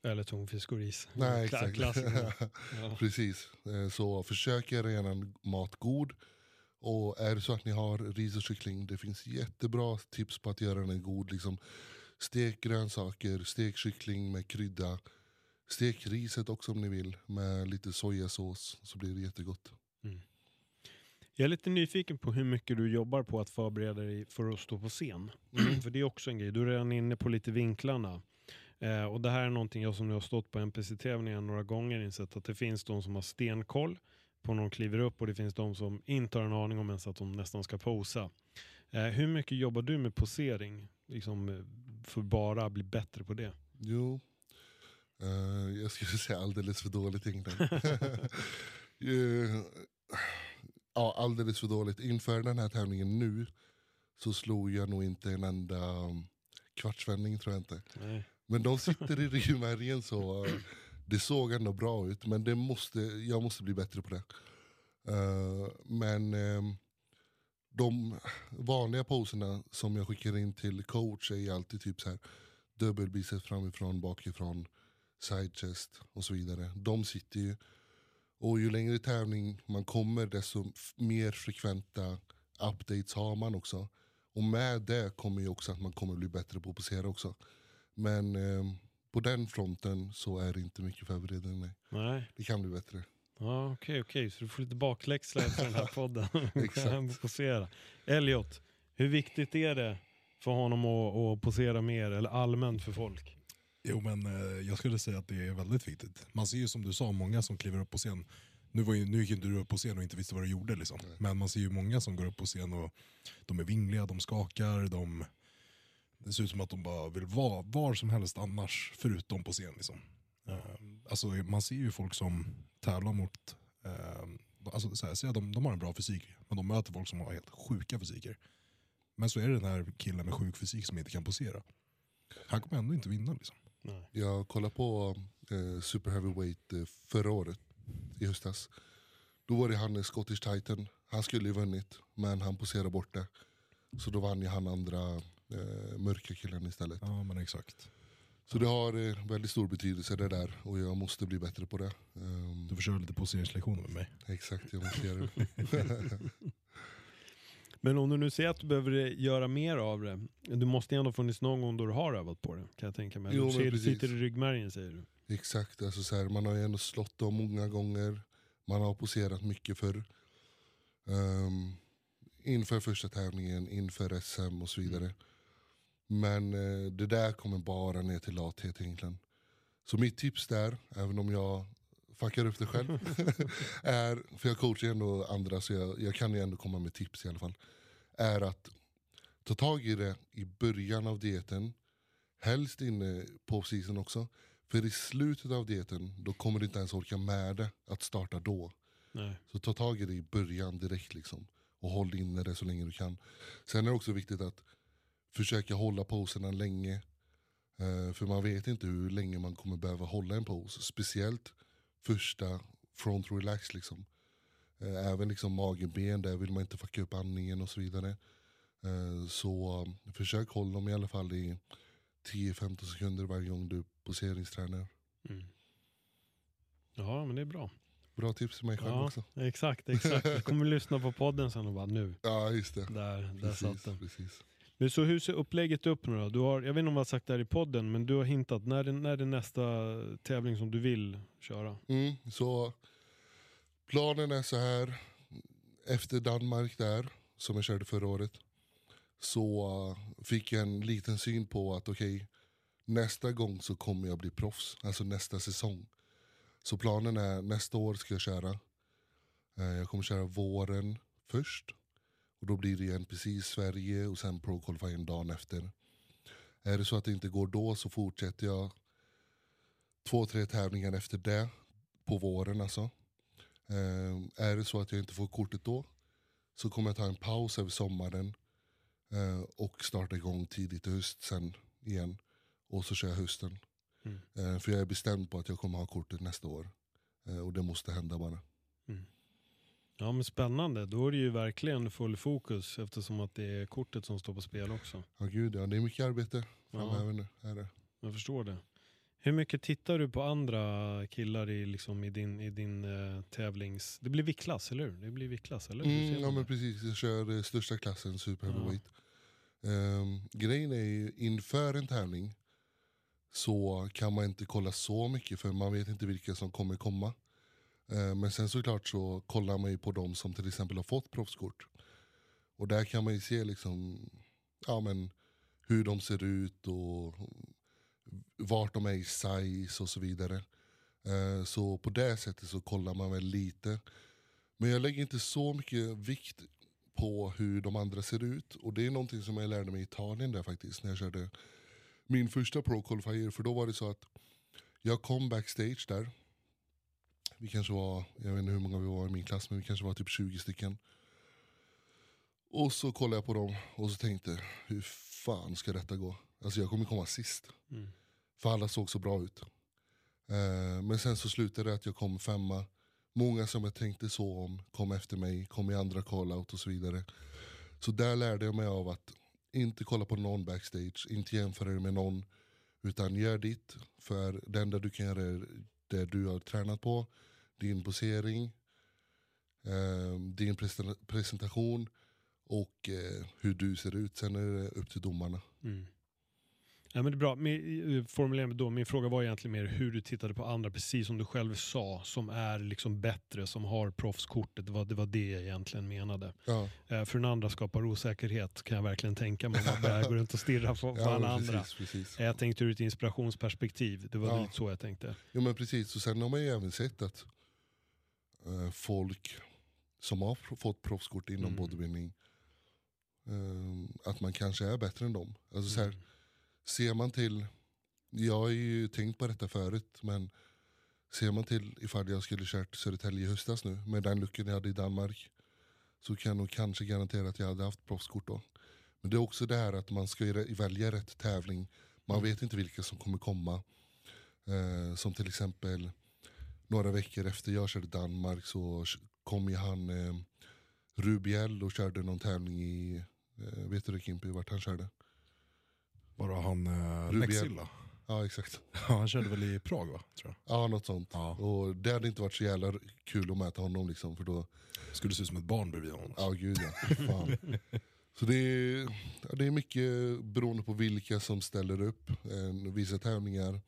Eller tonfisk och ris. Nej, exakt. Ja. Precis. Eh, Så försök göra er mat god. Och är det så att ni har ris och kyckling, det finns jättebra tips på att göra den god. Liksom, stek grönsaker, stek kyckling med krydda. Stek riset också om ni vill med lite sojasås så blir det jättegott. Jag är lite nyfiken på hur mycket du jobbar på att förbereda dig för att stå på scen. Mm. För det är också en grej. Du är redan inne på lite vinklarna. Eh, och det här är någonting jag som nu har stått på NPC-tävlingar några gånger insett att det finns de som har stenkoll på när de kliver upp och det finns de som inte har en aning om ens att de nästan ska posa. Eh, hur mycket jobbar du med posering liksom, eh, för bara bli bättre på det? Jo, eh, jag skulle säga alldeles för dåligt egentligen. Eh, ja, alldeles för dåligt. Inför den här tävlingen nu så slog jag nog inte en enda um, kvartsvändning tror jag inte. Nej. Men de sitter i ryggmärgen så uh, det såg ändå bra ut. Men det måste, jag måste bli bättre på det. Uh, men ehm, de vanliga poserna som jag skickar in till coach är alltid typ så här dubbelbiceps framifrån, bakifrån, side chest och så vidare. De sitter ju. Och ju längre tävling man kommer desto mer frekventa updates har man också. Och med det kommer ju också att man kommer bli bättre på att posera också. Men ehm, på den fronten så är det inte mycket förberedande. nej. Nej. Det kan bli bättre. Ja, Okej, okej. så du får lite bakläxa efter den här podden. Exakt. posera. Elliot, hur viktigt är det för honom att, att posera mer eller allmänt för folk? Jo men eh, jag skulle säga att det är väldigt viktigt. Man ser ju som du sa många som kliver upp på scen. Nu, var ju, nu gick ju inte du upp på scen och inte visste vad du gjorde liksom. Men man ser ju många som går upp på scen och de är vingliga, de skakar, de... Det ser ut som att de bara vill vara var som helst annars förutom på scen liksom. Eh, alltså man ser ju folk som tävlar mot, eh, alltså så här, att de, de har en bra fysik, men de möter folk som har helt sjuka fysiker. Men så är det den här killen med sjuk fysik som inte kan posera. Han kommer ändå inte vinna liksom. Nej. Jag kollade på eh, Super Heavyweight eh, förra året, i höstas. Då var det han eh, Scottish Titan. Han skulle ju vunnit, men han poserade bort det. Så då vann ju han andra eh, mörka killen istället. Ja men exakt. Så det har eh, väldigt stor betydelse det där och jag måste bli bättre på det. Ehm, Du får köra lite poseringslektioner med mig. exakt, jag måste göra det. Men om du nu ser att du behöver göra mer av det, du måste ändå funnits någon gång då du har övat på det, kan jag tänka mig. Jo, du ser, sitter i ryggmärgen säger du. Exakt, alltså så här, man har ju ändå slått dem många gånger. Man har poserat mycket för um, inför första tävlingen, inför SM och så vidare. Men eh, det där kommer bara ner till lathet egentligen. Så mitt tips där, även om jag fuckar upp det själv, är, för jag coachar ju ändå andra så jag, jag kan ju ändå komma med tips i alla fall, är att ta tag i det i början av dieten, helst inne på season också. För i slutet av dieten, då kommer du inte ens orka med det att starta då. Nej. Så ta tag i det i början direkt liksom. Och håll inne det så länge du kan. Sen är det också viktigt att försöka hålla poserna länge. Eh, för man vet inte hur länge man kommer behöva hålla en pose. Speciellt första front relax liksom. Eh, även liksom mage, ben, där vill man inte fucka upp andningen och så vidare. Eh, så försök hålla dem i alla fall i 10-15 sekunder varje gång du poseringstränar. Mm. Ja, men det är bra. Bra tips till mig själv Ja, också. exakt, exakt. Jag kommer lyssna på podden sen och bara nu, Ja just det. där, där satt Precis, den. precis. Men så hur ser upplägget upp nu då? Du har, jag vet inte om du har sagt det här i podden, men du har hintat, när är, när är det nästa tävling som du vill köra? Mm, så planen är så här. Efter Danmark där, som jag körde förra året, så uh, fick jag en liten syn på att okej, nästa gång så kommer jag bli proffs. Alltså nästa säsong. Så planen är nästa år ska jag köra. Eh, jag kommer köra våren först. Och då blir det NPC i Sverige och sen Pro Qualifying dagen efter. Är det så att det inte går då så fortsätter jag två, tre tävlingar efter det på våren alltså. Eh, är det så att jag inte får kortet då så kommer jag ta en paus över sommaren eh, och starta igång tidigt i höst sen igen. Och så kör jag hösten. Mm. Eh, för jag är bestämd på att jag kommer ha kortet nästa år. Eh, och det måste hända bara. Ja men spännande, då är det ju verkligen full fokus eftersom att det är kortet som står på spel också. Ja gud ja, det är mycket arbete framöver nu. Är det. Jag förstår det. Hur mycket tittar du på andra killar i, liksom, i din, i din eh, tävlings... Det blir viktklass, eller hur? Det blir viktklass, eller hur? Mm, ja men precis, jag kör eh, största klassen, super heavyweight. Ehm, grejen är ju, inför en tävling så kan man inte kolla så mycket för man vet inte vilka som kommer komma. Eh, men sen såklart så kollar man ju på de som till exempel har fått proffskort. Och där kan man ju se liksom, ja, men hur de ser ut och vart de är i size och så vidare. Eh, så på det sättet så kollar man väl lite. Men jag lägger inte så mycket vikt på hur de andra ser ut. Och det är någonting som jag lärde mig i Italien där faktiskt, när jag körde min första Pro Qualifier. För då var det så att jag kom backstage där. Vi kanske var, jag vet inte hur många vi var i min klass, men vi kanske var typ 20 stycken. Och så kollade jag på dem och så tänkte, hur fan ska detta gå? Alltså jag kommer komma sist. Mm. För alla såg så bra ut. Eh, men sen så slutade det att jag kom femma. Många som jag tänkte så om kom efter mig, kom i andra call-out och så vidare. Så där lärde jag mig av att inte kolla på någon backstage, inte jämföra dig med någon. Utan gör ditt, för det enda du kan göra är det du har tränat på. Din posering, eh, din presen- presentation och eh, hur du ser ut. Sen är det upp till domarna. Mm. Ja, men det är bra. Min, formulera då. Min fråga var egentligen mer hur du tittade på andra, precis som du själv sa, som är liksom bättre, som har proffskortet. Det var det, var det jag egentligen menade. Ja, Eh, för den andra skapar osäkerhet, kan jag verkligen tänka mig. Man börjar gå runt och stirra på, på ja alla men andra. precis, precis. Eh, Jag tänkte ur ett inspirationsperspektiv. Det var Ja. lite så jag tänkte. Jo men precis, och sen har man ju även sett att eh, folk som har fått proffskort inom Mm. bodybuilding, eh, att man kanske är bättre än dem. Alltså, så här, Mm. ser man till, jag har ju tänkt på detta förut, men ser man till ifall jag skulle kört Södertälje i höstas nu, med den luckan jag hade i Danmark, så kan jag nog kanske garantera att jag hade haft proffskort då. Men det är också det här att man ska välja rätt tävling. Man Mm. vet inte vilka som kommer komma. Eh, som till exempel några veckor efter jag körde Danmark så kom ju han eh, Rubiel och körde någon tävling i, eh, vet du Kimpi, vart han körde? Bara han eh. Nexilla. Ja exakt. Ja, han körde väl i Prag va? Tror jag. Ja något sånt. Ja. Och det hade inte varit så jävla kul att möta honom liksom för då, Skulle se ut som ett barn bredvid honom. ja gud ja. Fan. Så det är, det är mycket beroende på vilka som ställer upp. Eh, vissa tävlingar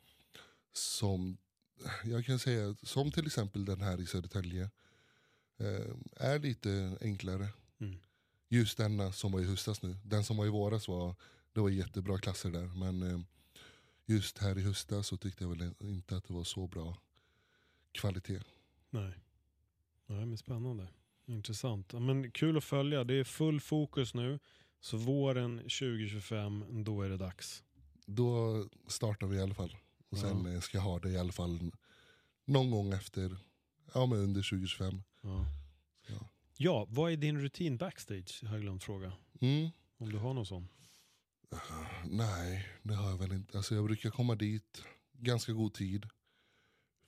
som, jag kan säga, som till exempel den här i Södertälje. Eh, är lite enklare. Mm. Just denna som var i höstas nu. Den som var i våras var, det var jättebra klasser där. Men eh, just här i höstas så tyckte jag väl inte att det var så bra kvalitet. Nej. Nej, men spännande. Intressant. Men kul att följa. Det är full fokus nu. Så våren 2025, då är det dags. Då startar vi i alla fall. Och sen Ja. eh, ska jag ha det i alla fall någon gång efter, ja men under 2025. Ja. Ja. ja, vad är din rutin backstage? Har jag glömt fråga. Mm. Om du har någon sån. Nej, det har jag väl inte. Alltså jag brukar komma dit ganska god tid.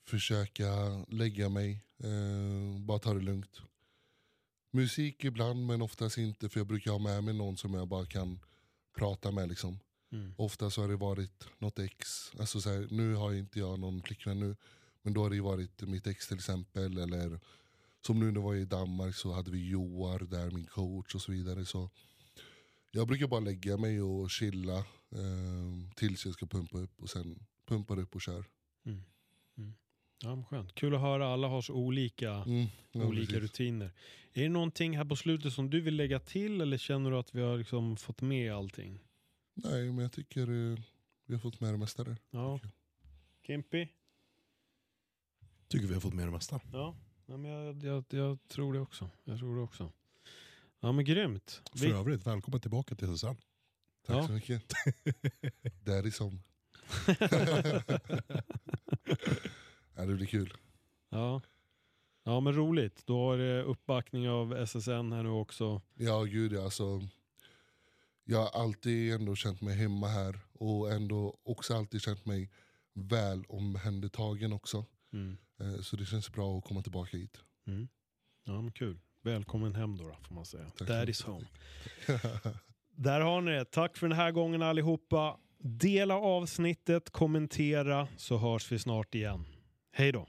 Försöka lägga mig, eh, bara ta det lugnt. Musik ibland men oftast inte för jag brukar ha med mig någon som jag bara kan prata med. Liksom. Mm. Ofta så har det varit något ex. Alltså så här, nu har inte jag någon flickvän nu. Men då har det ju varit mitt ex till exempel. Eller som nu när jag var i Danmark så hade vi Joar där, min coach och så vidare. Så jag brukar bara lägga mig och chilla eh, tills jag ska pumpa upp. Och sen pumpar upp och kör. Mm. Mm. Ja, men skönt. Kul att höra. Alla har så olika, Mm, ja, olika precis. rutiner. Är det någonting här på slutet som du vill lägga till eller känner du att vi har liksom fått med allting? Nej men jag tycker eh, vi har fått med det mesta där. Ja. Kimpi? Tycker vi har fått med det mesta. Ja, ja men jag, jag, jag tror det också. Jag tror det också. Ja men grymt. För Vi, övrigt, välkommen tillbaka till Susanne. Tack Ja. så mycket. Där är som. ja, det blir kul. ja. ja men roligt. Då har det uppbackning av SSN här nu också. Ja gud ja, alltså. Jag har alltid ändå känt mig hemma här och ändå också alltid känt mig väl omhändertagen också. Mm. Eh, Så det känns bra att komma tillbaka hit. Mm. Ja men kul. Välkommen hem då, då får man säga. Tack That is home. Där har ni det. Tack för den här gången allihopa. Dela avsnittet, kommentera så hörs vi snart igen. Hej då.